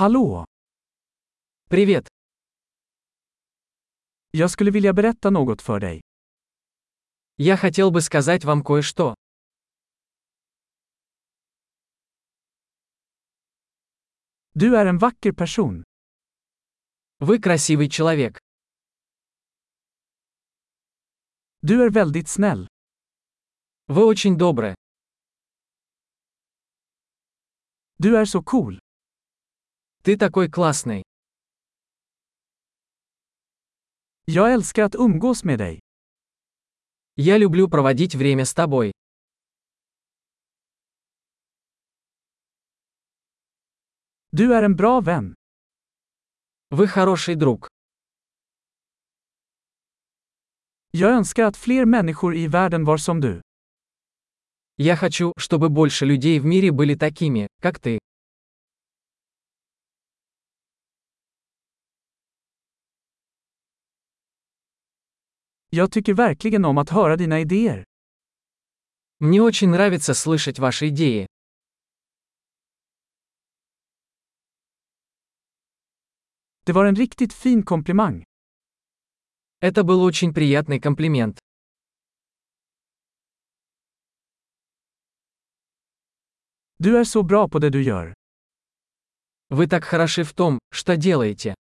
Hallå! Привет! Jag skulle vilja berätta något för dig. Я хотел бы сказать вам кое-что. Du är en vacker person. Вы красивый человек. Du är väldigt snäll. Вы очень добры. Du är så cool. Ты такой классный. Jag älskar att umgås med dig. Я люблю проводить время с тобой. Du är en bra vän. Вы хороший друг. Jag önskar att fler människor i världen var som du. Я хочу, чтобы больше людей в мире были такими, как ты. Jag tycker verkligen om att höra dina idéer. Мне очень нравится слышать ваши идеи. Det var en riktigt fin komplimang. Это был очень приятный комплимент. Du är så bra på det du gör. Вы так хороши в том, что делаете.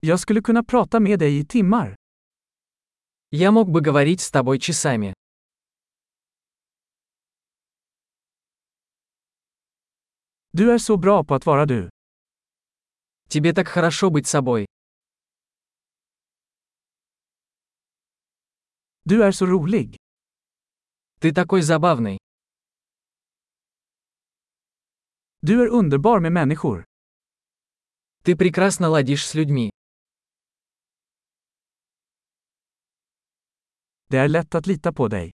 Jag skulle kunna prata med dig i timmar. Я мог бы говорить с тобой часами. Du är så bra på att vara du. Тебе так хорошо быть собой. Du är så rolig. Ты такой забавный. Du är underbar med människor. Ты прекрасно ладишь с людьми. Det är lätt att lita på dig.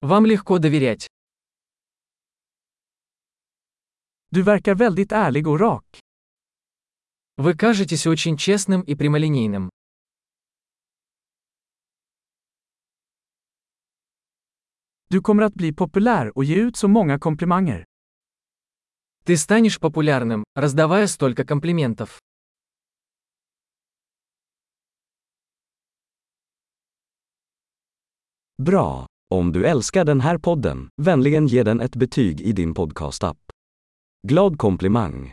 Вам легко доверять. Du verkar väldigt ärlig och rak. Вы кажетесь очень честным и прямолинейным. Du kommer att bli populär och ge ut så många komplimanger. Ты станешь популярным, раздавая столько комплиментов. Bra! Om du älskar den här podden, vänligen ge den ett betyg i din podcastapp. Glad komplimang!